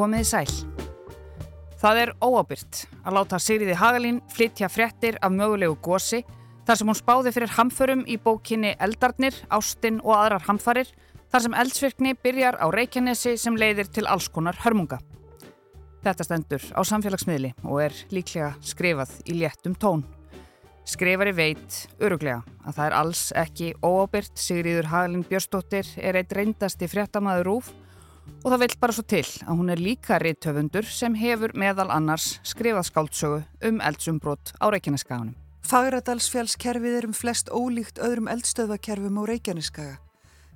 Komið í sæl. Það er óábyrt að láta Sigriði Hagalín flytja fréttir af mögulegu gósi þar sem hún spáði fyrir hamförum í bókinni Eldarnir, Ástin og aðrar hamfarir þar sem eldsvirkni byrjar á Reykjanesi sem leiðir til alls konar hörmunga. Þetta stendur á samfélagsmiðli og er líklega skrifað í léttum tón. Skrifari veit, öruglega, að það er alls ekki óábyrt. Sigriður Hagalín Björnsdóttir er eitt reyndasti fréttamaður rúf og það vil bara svo til að hún er líka reytöfundur sem hefur meðal annars skrifað skáldsögu um eldsumbrot á Reykjaneskaganum. Fagradalsfjallskerfið er um flest ólíkt öðrum eldstöðvakerfum á Reykjaneskaga.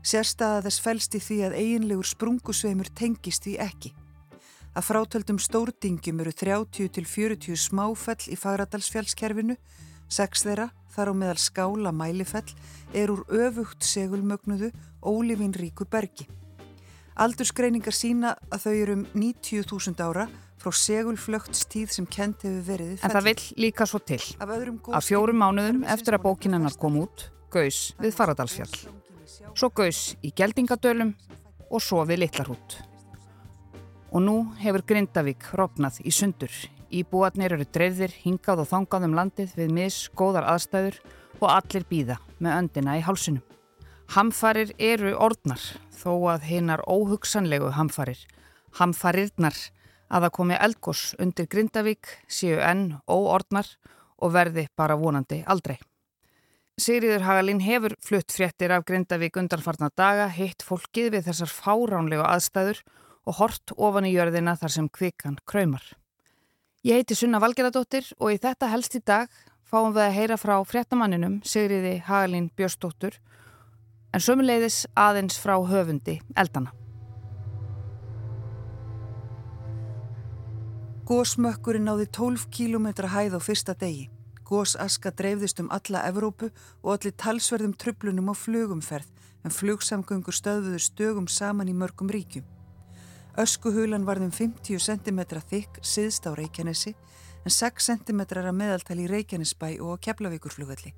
Sérstaða þess fælst í því að eiginlegur sprungusveimur tengist því ekki. Að frátöldum stórdingjum eru 30 til 40 smáfell í Fagradalsfjallskerfinu Seks þeirra, þar á meðal skála mælifell, er úr öfugt segulmögnuðu ólifin ríku bergi. Aldurskreiningar sína að þau eru um 90.000 ára frá segulflögtstíð sem kent hefur verið. En það vil líka svo til að fjórum mánuðum eftir að bókinannar kom út, gaus við Faradalsfjall. Svo gaus í Geldingadölum og svo við Littlarhút. Og nú hefur Grindavík rofnað í sundur Íbúarnir eru dreifðir, hingað og þangað um landið við mis, góðar aðstæður og allir býða með öndina í hálsunum. Hamfarir eru ordnar þó að hinnar óhugsanlegu hamfarir, hamfarirnar að það komi eldgós undir Grindavík séu enn óordnar og verði bara vonandi aldrei. Sigriður Hagalín hefur flutt fréttir af Grindavík undanfarnar daga, heitt fólkið við þessar fáránlegu aðstæður og hort ofan í jörðina þar sem kvikan kraumar. Ég heiti Sunna Valgeradóttir og í þetta helst í dag fáum við að heyra frá fréttamanninum Sigriði Hagalín Björnsdóttur en sömuleiðis aðeins frá höfundi eldana. Gósmökkurinn náði 12 km hæð á fyrsta degi. Gósaska dreifðist um alla Evrópu og allir talsverðum tröflunum á flugumferð en flugsamgöngur stöðuður stögum saman í mörgum ríkjum. Öskuhulan varðum 50 cm þykk siðst á Reykjanesi en 6 cm að meðaltali í Reykjanesbæ og á Keflavíkurflugvelli.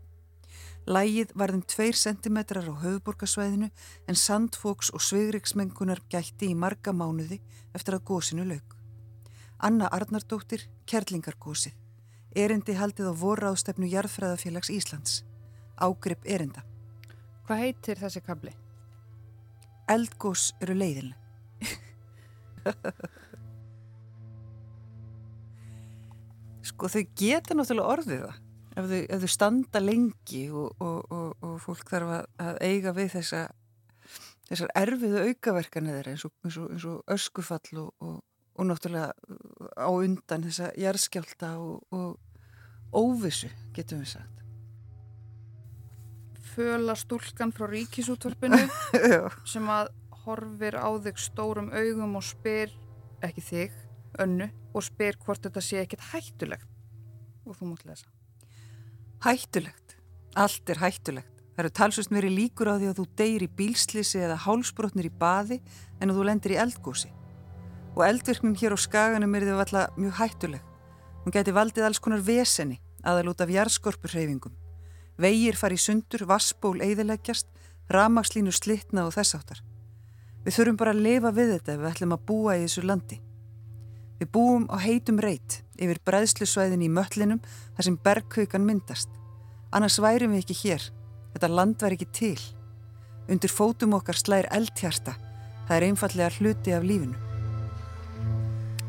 Lægið varðum 2 cm á höfuborgarsvæðinu en sandfóks og svigriksmengunar gætti í marga mánuði eftir að gósinu laug. Anna Arnardóttir, Kerlingargósið. Erindi haldið á vorráðstefnu Jarðfræðafélags Íslands. Ágrip erinda. Hvað heitir þessi kabli? Eldgós eru leiðinlega. sko þau geta náttúrulega orðið það ef þau, ef þau standa lengi og, og, og, og fólk þarf að, að eiga við þessa þessar erfiðu aukaverkanir eins, eins, eins og öskufall og náttúrulega á undan þessa jærskjálta og óvissu getum við sagt. Föla stúlkan frá ríkisútvarpinu sem að horfir á þig stórum augum og spyr, ekki þig, önnu og spyr hvort þetta sé ekkit hættulegt. Og þú mútt lesa. Hættulegt. Allt er hættulegt. Það eru talsust mér í líkur á því að þú deyir í bílslisi eða hálsbrotnir í baði en að þú lendir í eldgósi. Og eldvirknin hér á skaganum er því alltaf mjög hættuleg. Hún geti valdið alls konar veseni aðal út af jarðskorpurreyfingum. Vegir fari sundur, vassból eiðileggjast, ramagslínu slitna og þess áttar. Við þurfum bara að lifa við þetta ef við ætlum að búa í þessu landi. Við búum á heitum reit yfir breðslusvæðin í möllinum þar sem berghaukan myndast. Annars værim við ekki hér. Þetta land væri ekki til. Undir fótum okkar slæðir eldhjarta. Það er einfallega hluti af lífinu.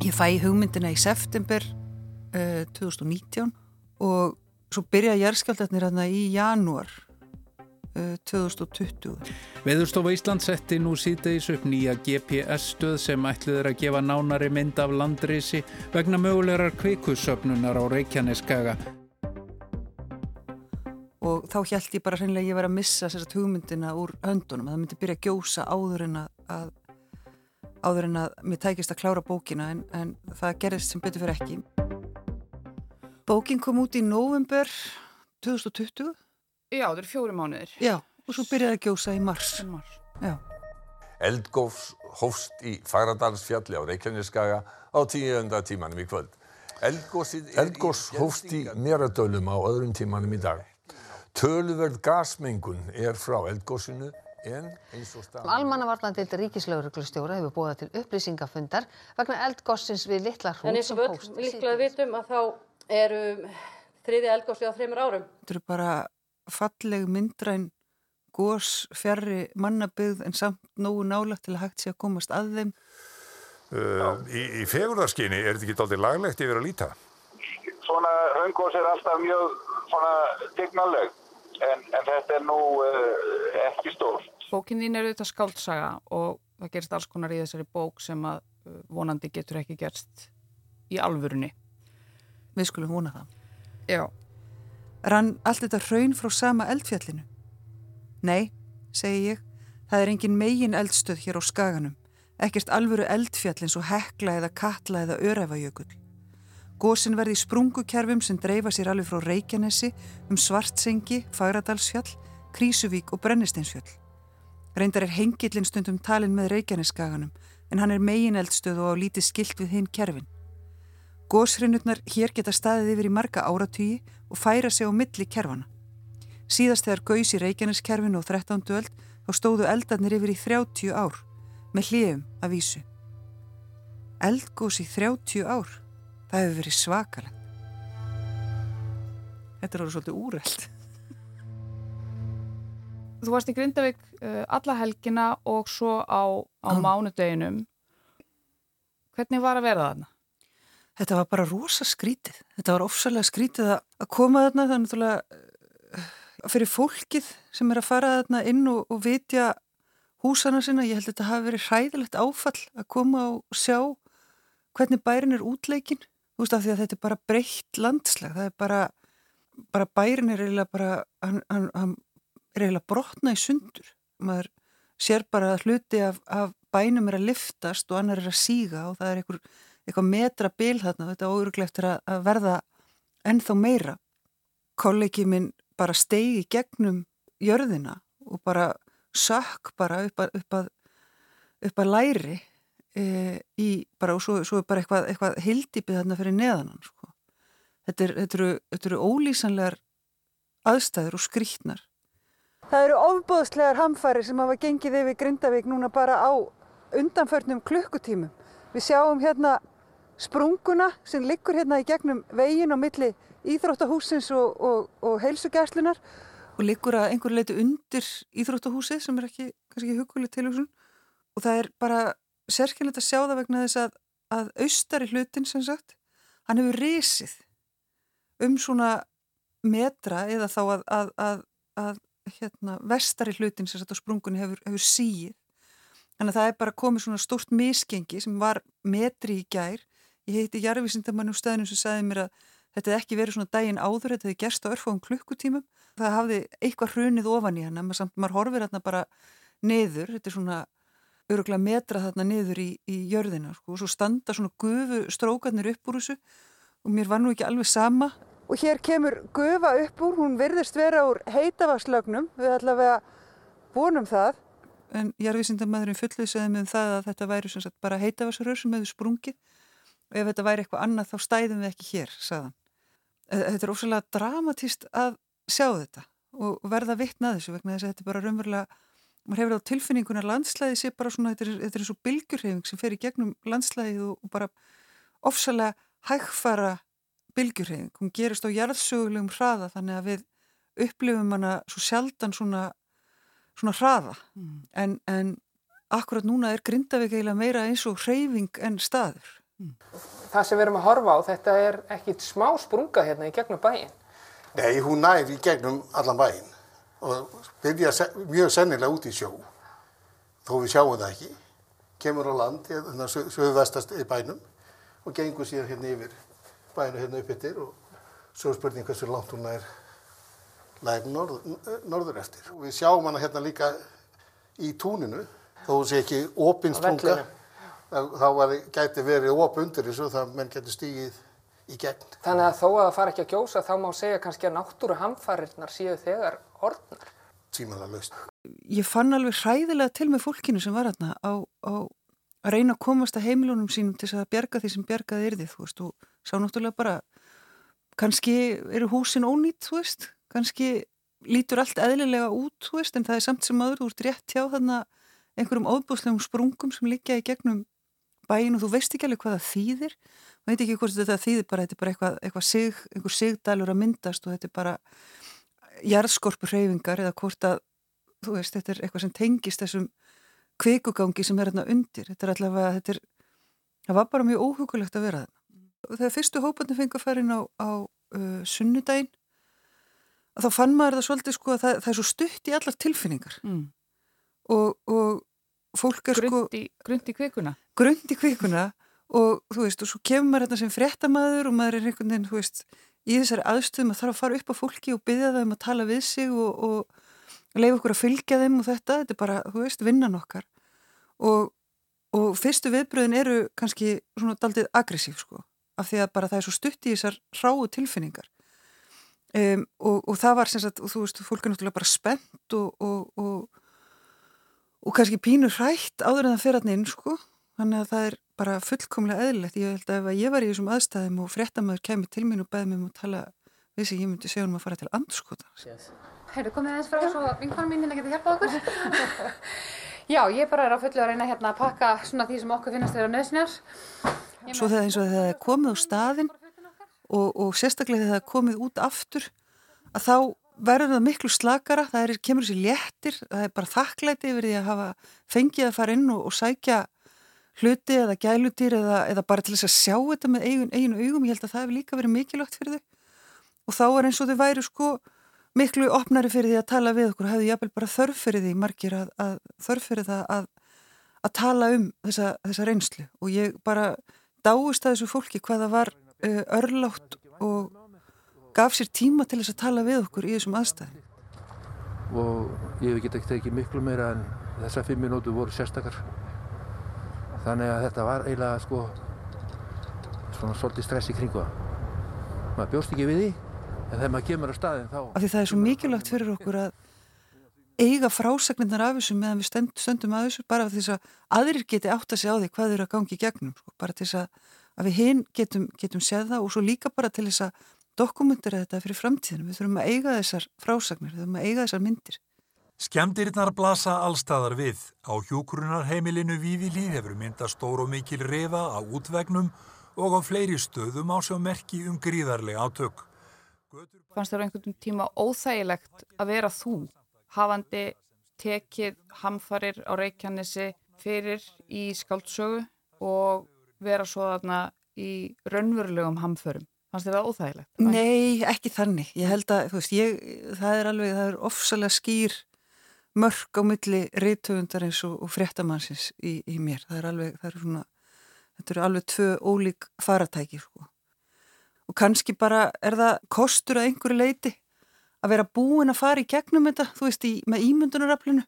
Ég fæ hugmyndina í september uh, 2019 og svo byrja jærskjáltatnir hérna í janúar 2020. Veðurstofa Ísland setti nú síðdeis upp nýja GPS-stöð sem ætlið er að gefa nánari mynd af landrisi vegna mögulegar kvikussöfnunar á Reykjaneskaga. Og þá held ég bara hreinlega að ég var að missa þessart hugmyndina úr höndunum. Það myndi byrja að gjósa áður en að, áður en að mér tækist að klára bókina en, en það gerðist sem betur fyrir ekki. Bókin kom út í november 2020 Já, það eru fjóri mánuðir. Já, og svo byrjaði að gjósa í mars. Í mars. Já. Eldgófs hófst í Fagradalsfjalli á Reykjaneskaga á tíunda tímanum í kvöld. Eldgós hófst í Meradölum á öðrum tímanum í dag. Töluverð gasmengun er frá eldgósinu Almannavarnandild ríkislauruglustjóra hefur búið til upplýsingafundar vegna eldgossins við Littla hrút En eins og við líklega vitum að þá eru þriði eldgossi á þreymur árum. Þetta eru bara falleg myndræn gós fjarrri mannabygð en samt nógu nálagt til að hægt sé að komast að þeim. Uh, í í fegurðarskinni er þetta ekki aldrei laglegt yfir að líta? Svona höngós er alltaf mjög svona dignaleg en, en þetta er nú uh, ekki stórt. Bókin þín er auðvitað skáldsaga og það gerist alls konar í þessari bók sem að uh, vonandi getur ekki gerst í alvörunni. Við skulum vona það. Já. Rann allt þetta hraun frá sama eldfjallinu? Nei, segi ég, það er engin megin eldstöð hér á skaganum, ekkert alvöru eldfjall eins og hekla eða katla eða öræfajökull. Gósin verði í sprungukerfum sem dreifa sér alveg frá Reykjanesi um Svartsengi, Fagradalsfjall, Krísuvík og Brennisteinsfjall. Reyndar er hengillin stundum talin með Reykjaneskaganum en hann er megin eldstöð og á lítið skilt við hinn kerfin. Gósrinnurnar hér geta staðið yfir í marga áratýji og færa sig á milli kerfana. Síðast þegar gaus í Reykjaneskerfinu og 13. öld þá stóðu eldarnir yfir í 30 ár með hliðum að vísu. Eldgós í 30 ár, það hefur verið svakalega. Þetta er alveg svolítið úreld. Þú varst í Grindavík uh, alla helgina og svo á, á mánudeginum. Hvernig var að vera þarna? Þetta var bara rosa skrítið. Þetta var ofsalega skrítið að, koma þarna. Þannig að uh, fyrir fólkið sem er að fara þarna inn og, og vitja húsana sinna, ég held að þetta hafi verið hræðilegt áfall að koma og sjá hvernig bærin er útleikin þú veist af því að þetta er bara breytt landslag. Það er bara, bara bærin er eiginlega bara, hann, hann, hann er eiginlega brotna í sundur. Maður sér bara að hluti af, af bænum er að liftast og annar er að síga og það er einhver, eitthvað metra bil þarna, þetta óuruglegt er að, verða ennþá meira. Kollegi minn bara stegi gegnum jörðina og bara sökk bara upp að, upp að, upp að læri e, í bara og svo, svo er bara eitthvað, eitthvað hildýpið þarna fyrir neðanan sko. þetta, er, þetta, eru, þetta eru ólýsanlegar aðstæður og skrítnar Það eru ofbóðslegar hamfari sem hafa gengið yfir Grindavík núna bara á undanförnum klukkutímum. Við sjáum hérna sprunguna sem liggur hérna í gegnum vegin á milli íþróttahúsins og, og, og heilsugæslunar og liggur að einhver leiti undir íþróttahúsið sem er ekki kannski huguleg tilhugsun. Og það er bara sérkynlegt að sjá það vegna þess að, að austari hlutin sem sagt, hann hefur risið um svona metra eða þá að, að, að, að hérna, vestari hlutin sem sagt á sprungunni hefur, hefur síið þannig að það er bara komið svona stórt misgengi sem var metri í gær ég heiti Jarvísindamann um staðinu sem sagði mér að þetta hefði ekki verið svona daginn áður þetta hefði gerst á örfáum klukkutímum. Það hafði eitthvað hrunið ofan í hann en samt maður horfir þarna bara niður þetta er svona öruglega metra þarna niður í, í jörðina sko, og svo standa svona gufu strókarnir upp úr þessu og mér var nú ekki alveg sama. Og hér kemur gufa upp úr hún virðist vera úr heitavaslögnum við allavega vonum það. En jarðvísindamæðurinn fullvisaði með um það að þetta væri sem sagt bara heitavasrör sem hefur sprungið ef þetta væri eitthvað annað þá stæðum við ekki hér, sagðan. Þetta er ósvæmlega dramatíst að sjá þetta og verða vittna þessu vegna þess að þetta er bara raunverulega, maður hefur á tilfinninguna landslæði sé bara svona, þetta er, þetta er svo bylgjurhefing sem fer í gegnum landslæði og, og bara ofsalega hægfara bylgjurhefing. Hún gerist á jarðsögulegum hraða þannig að við upplifum hana svo sjaldan svona, svona hraða mm. en, en akkurat núna er Grindavík eiginlega meira eins og hreyfing en staður. Það sem við erum að horfa á, þetta er ekkit smá sprunga hérna í gegnum bæin. Nei, hún nær í gegnum allan bæin og byrja mjög sennilega út í sjó, þó við sjáum það ekki. Kemur á land, þannig að söguvestast í bænum og gengur síðan hérna yfir bæinu hérna upp yttir og svo er spurning hversu langt hún er læg norð, norður eftir. Og við sjáum hana hérna líka í túninu, þó sé ekki opinsprunga þá var, gæti verið op undir þessu þá menn getur stígið í gegn. Þannig að þó að það fara ekki að gjósa þá má segja kannski að náttúru hamfarirnar séu þegar orðnar. Tímanlega laust. Ég fann alveg hræðilega til með fólkinu sem var hérna á, á að reyna að komast að heimilunum sínum til að bjarga því sem bjargaði yrði, þú veist, og sá náttúrulega bara, kannski eru húsin ónýtt, þú veist, kannski lítur allt eðlilega út, þú veist, en það er samt sem aður, þú ert rétt hjá þarna einhverjum óbúslegum sprungum sem liggja í gegnum bæin og þú veist ekki alveg hvað það þýðir og veit ekki hvort þetta þýðir bara, þetta er bara eitthvað, eitthvað sig, einhver sigdælur að myndast og þetta er bara jarðskorpu hreyfingar eða hvort að, þú veist, þetta er eitthvað sem tengist þessum kvikugangi sem er hérna undir, þetta er allavega, þetta er, það var bara mjög óhugulegt að vera það. Þegar fyrstu hópandi fengi að fara inn á, á uh, sunnudaginn, þá fann maður það svolítið sko að það, það er svo stutt í allar tilfinningar mm. og, og fólk er grund í, sko... Grund í kvikuna? Grund í kvikuna og þú veist, og svo kemur maður hérna sem fréttamaður og maður er einhvern veginn, þú veist, í þessari aðstöðum að þarf að fara upp á fólki og byggja það um að tala við sig og, og leiða okkur að fylgja þeim og þetta, þetta er bara, þú veist, vinnan okkar og, og fyrstu viðbröðin eru kannski svona daldið aggressív sko, af því að bara það er svo stutt í þessar ráu tilfinningar um, og, og það var sem sagt, þú veist, fólk er náttúrulega bara spennt og og kannski pínur hrætt áður en það fyrir hann inn sko. Þannig að það er bara fullkomlega eðlilegt. Ég held að ef ég var í þessum aðstæðum og frettamöður kemur til mín og beði mér um að tala við sig, ég myndi segja um að fara til andskota yes. Heyrðu, komið aðeins frá svo vinkonum mín að geta hjálpað okkur. Já, ég bara er á fullu að reyna hérna að pakka svona því sem okkur finnast þeirra nöðsnjar Svo það er eins og þegar það er komið á staðin og, og sérstaklega þegar það er komið út aftur að þá verður það miklu slakara, það er, kemur sér léttir, það er bara þakklæti yfir því að hafa fengið að fara inn og, og sækja hluti eða gælutýr eða, eða bara til þess að sjá þetta með eigin, eigin augum, ég held að það hefur líka verið mikilvægt fyrir þau. Og þá er eins og þau væri sko miklu opnari fyrir því að tala við okkur hefðu jáfnvel bara þörf fyrir því margir að, að þörf fyrir það að, að tala um þessa, þessa reynslu. Og ég bara dáist að þessu fólki hvaða var uh, örlátt og gaf sér tíma til þess að tala við okkur í þessum aðstæðum. Og ég hef ekki tekið miklu meira en þessar fimm minútu voru sérstakar. Þannig að þetta var eiginlega sko svona svolítið stress í kringu það. Maður bjóst ekki við því, en þegar maður kemur á staðin þá... Af því það er svo mikilvægt fyrir okkur að eiga frásagnirnar af þessu meðan við stend, stöndum að þessu bara af þess að aðrir geti átt að segja á því hvað eru að gangi í gegnum. Sko. Bara til þess að, að við hinn getum, getum séð það og svo líka bara til þess að dokumentera þetta fyrir framtíðinu. Við þurfum að eiga þessar frásagnir, við þurfum að eiga þessar myndir. Skemdirinnar blasa allstaðar við. Á hjókurunarheimilinu Vívilíð hefur myndast stór og mikil refa á útvegnum og á fleiri stöðum á sjá merki um gríðarlega átök. Fannst þér einhvern tíma óþægilegt að vera þú, hafandi tekið hamfarir á Reykjanesi fyrir í skáldsögu og vera svo þarna í raunverulegum hamförum? Fannst þér það óþægilegt? Nei, ekki þannig. Ég held að, þú veist, ég, það er alveg, það er ofsalega skýr mörg á milli reytöfundarins og, og fréttamannsins í, í mér. Það er alveg, það er svona, þetta eru alveg tvö ólík faratæki, sko. Og kannski bara er það kostur að einhverju leiti að vera búin að fara í gegnum þetta, þú veist, í, með ímyndunaraflinu,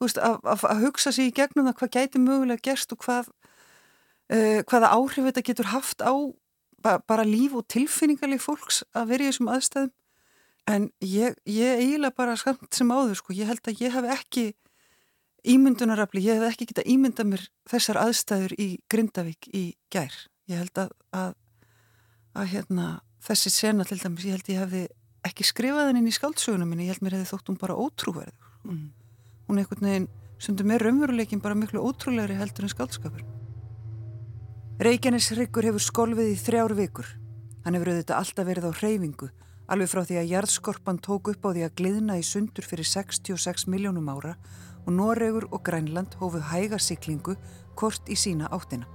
þú veist, að, að, að hugsa sér í gegnum það hvað gæti mögulega gerst og hvað, uh, hvaða áhrif þetta getur haft á bara líf og tilfinningarleg fólks að vera í þessum aðstæðum. En ég, ég eiginlega bara skamt sem áður sko, ég held að ég hef ekki ímyndunarafli, ég hef ekki getað ímyndað mér þessar aðstæður í Grindavík í gær, ég held að að, að hérna þessi sena til dæmis, ég held að ég hefði ekki skrifað henni í skáldsögunum minni, ég held mér hefði þótt hún bara ótrúverð mm. hún er einhvern veginn, sem þú með raunveruleikin bara miklu ótrúlegri heldur en skáldskapur Reykjanesryggur hefur skolfið í þrjár vikur. Hann hefur auðvitað alltaf verið á hreyfingu, alveg frá því að jarðskorpan tók upp á því að gliðna í sundur fyrir 66 miljónum ára og Noregur og Grænland hófuð hægarsiklingu kort í sína áttina.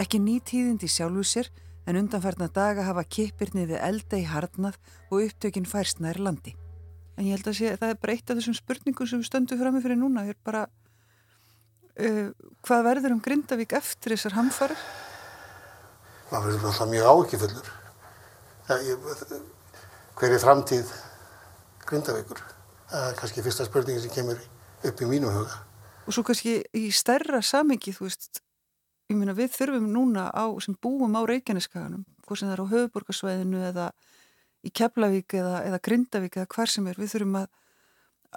Ekki nýtíðindi sjálfu sér en undanfarnar daga hafa kipirnið við elda í hardnað og upptökinn færst nær landi. En ég held að sé, það er bara eitt af þessum spurningum sem stöndum fram með fyrir núna. Ég er bara uh, hvað verður um Grindavík eftir þessar hamfarir? Það verður alltaf mjög áekifullur. Hver er framtíð Grindavíkur? Það er kannski fyrsta spurningi sem kemur upp í mínu huga. Og svo kannski í stærra samengi, þú veist, ég meina við þurfum núna á, sem búum á Reykjaneskaganum, hvort sem það er á höfuborgarsvæðinu eða í Keflavík eða, eða Grindavík eða hver sem er, við þurfum að,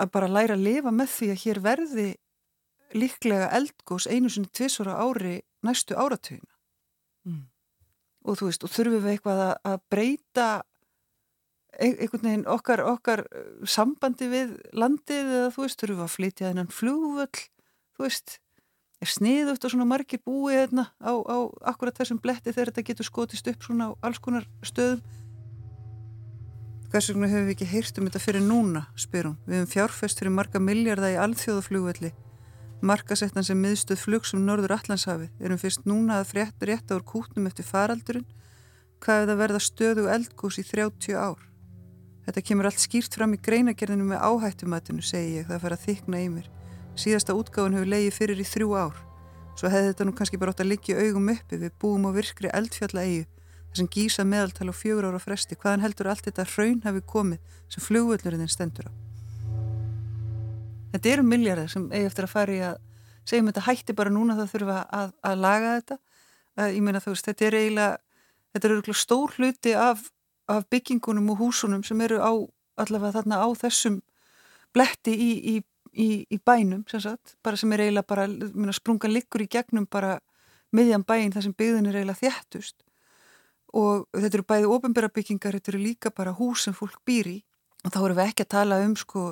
að bara læra að lifa með því að hér verði líklega eldgós einu sinni tvisvara ári næstu áratugina mm. og þú veist, og þurfum við eitthvað að, að breyta einhvern veginn okkar, okkar sambandi við landið eða þú veist, þurfum við að flytja þennan flugvöll, þú veist, er sniðugt og svona margir búið hérna á, á akkurat þessum bletti þegar þetta getur skotist upp svona á alls konar stöðum. Hvers vegna hefur við ekki heyrt um þetta fyrir núna, spyrum. Við hefum fjárfest fyrir marga miljardar í alþjóðaflugvelli, markasettan sem miðstöð flugs um norður Allandshafið. Erum fyrst núna að frétta rétt ár kútnum eftir faraldurinn, hvað er það verða stöðu eldgós í 30 ár. Þetta kemur allt skýrt fram í greinagerðinu með áhættumatinu, segi ég, það fara að þykna í mér. Síðasta útgáðun hefur leiði fyrir í þrjú ár. Svo hefði þetta nú kannski bara átt að liggja augum uppi við búum á virkri eldfjalla eigu þar sem gísa meðaltal á fjögur ára fresti. Hvaðan heldur allt þetta hraun hafi komið sem flugvöldurinn stendur á? Þetta eru milljarðar sem eigi eftir að fara í að segjum þetta hætti bara núna þá þurfum við að, að laga þetta. Að, ég meina þú veist, þetta er eiginlega, þetta eru eiginlega stór hluti af, af byggingunum og húsunum sem eru á allavega þarna á þessum bletti í, í í, í bænum sem sagt, bara sem er eiginlega bara minna, sprungan liggur í gegnum bara miðjan bæin þar sem byggðin er eiginlega þjættust og þetta eru bæði ofinbæra byggingar, þetta eru líka bara hús sem fólk býr í og þá erum við ekki að tala um sko,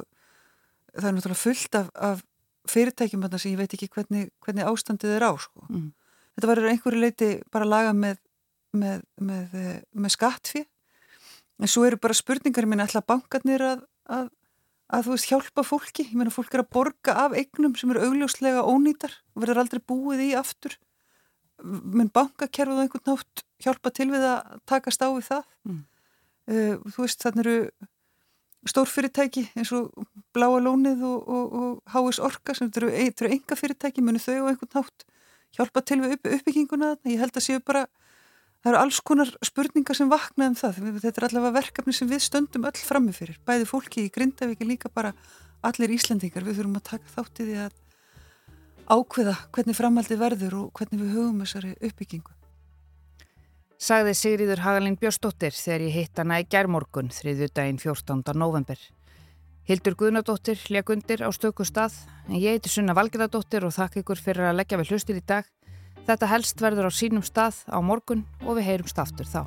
það er náttúrulega fullt af, af fyrirtækjum sem ég veit ekki hvernig, hvernig ástandið er á sko. mm. þetta var einhverju leiti bara laga með, með, með, með skattfið en svo eru bara spurningar, minna alltaf bankarnir að, að að þú veist hjálpa fólki, ég meina fólk er að borga af eignum sem eru augljóslega ónýtar og verður aldrei búið í aftur menn bankakerfið á einhvern nátt hjálpa til við að takast á við það mm. uh, þú veist þannig eru stórfyrirtæki eins og Bláa Lónið og, og, og HS Orka sem eru, eru enga fyrirtæki munu þau á einhvern nátt hjálpa til við upp, uppbygginguna ég held að séu bara það eru alls konar spurningar sem vakna um það. Þetta er allavega verkefni sem við stöndum öll frammefyrir, bæði fólki í Grindavík líka bara allir Íslandingar við þurfum að taka þátt í því að ákveða hvernig framaldi verður og hvernig við hugum þessari uppbyggingu Sagði Sigriður Hagalín Björnsdóttir þegar ég hitt hana í gerðmorgun þriðju daginn 14. november Hildur Guðnadóttir leik undir á stöku stað en ég heiti Sunna Valgeðardóttir og þakk ykkur fyrir að leggja við hlustir í dag Þetta helst verður á sínum stað á morgun og við heyrumst aftur þá.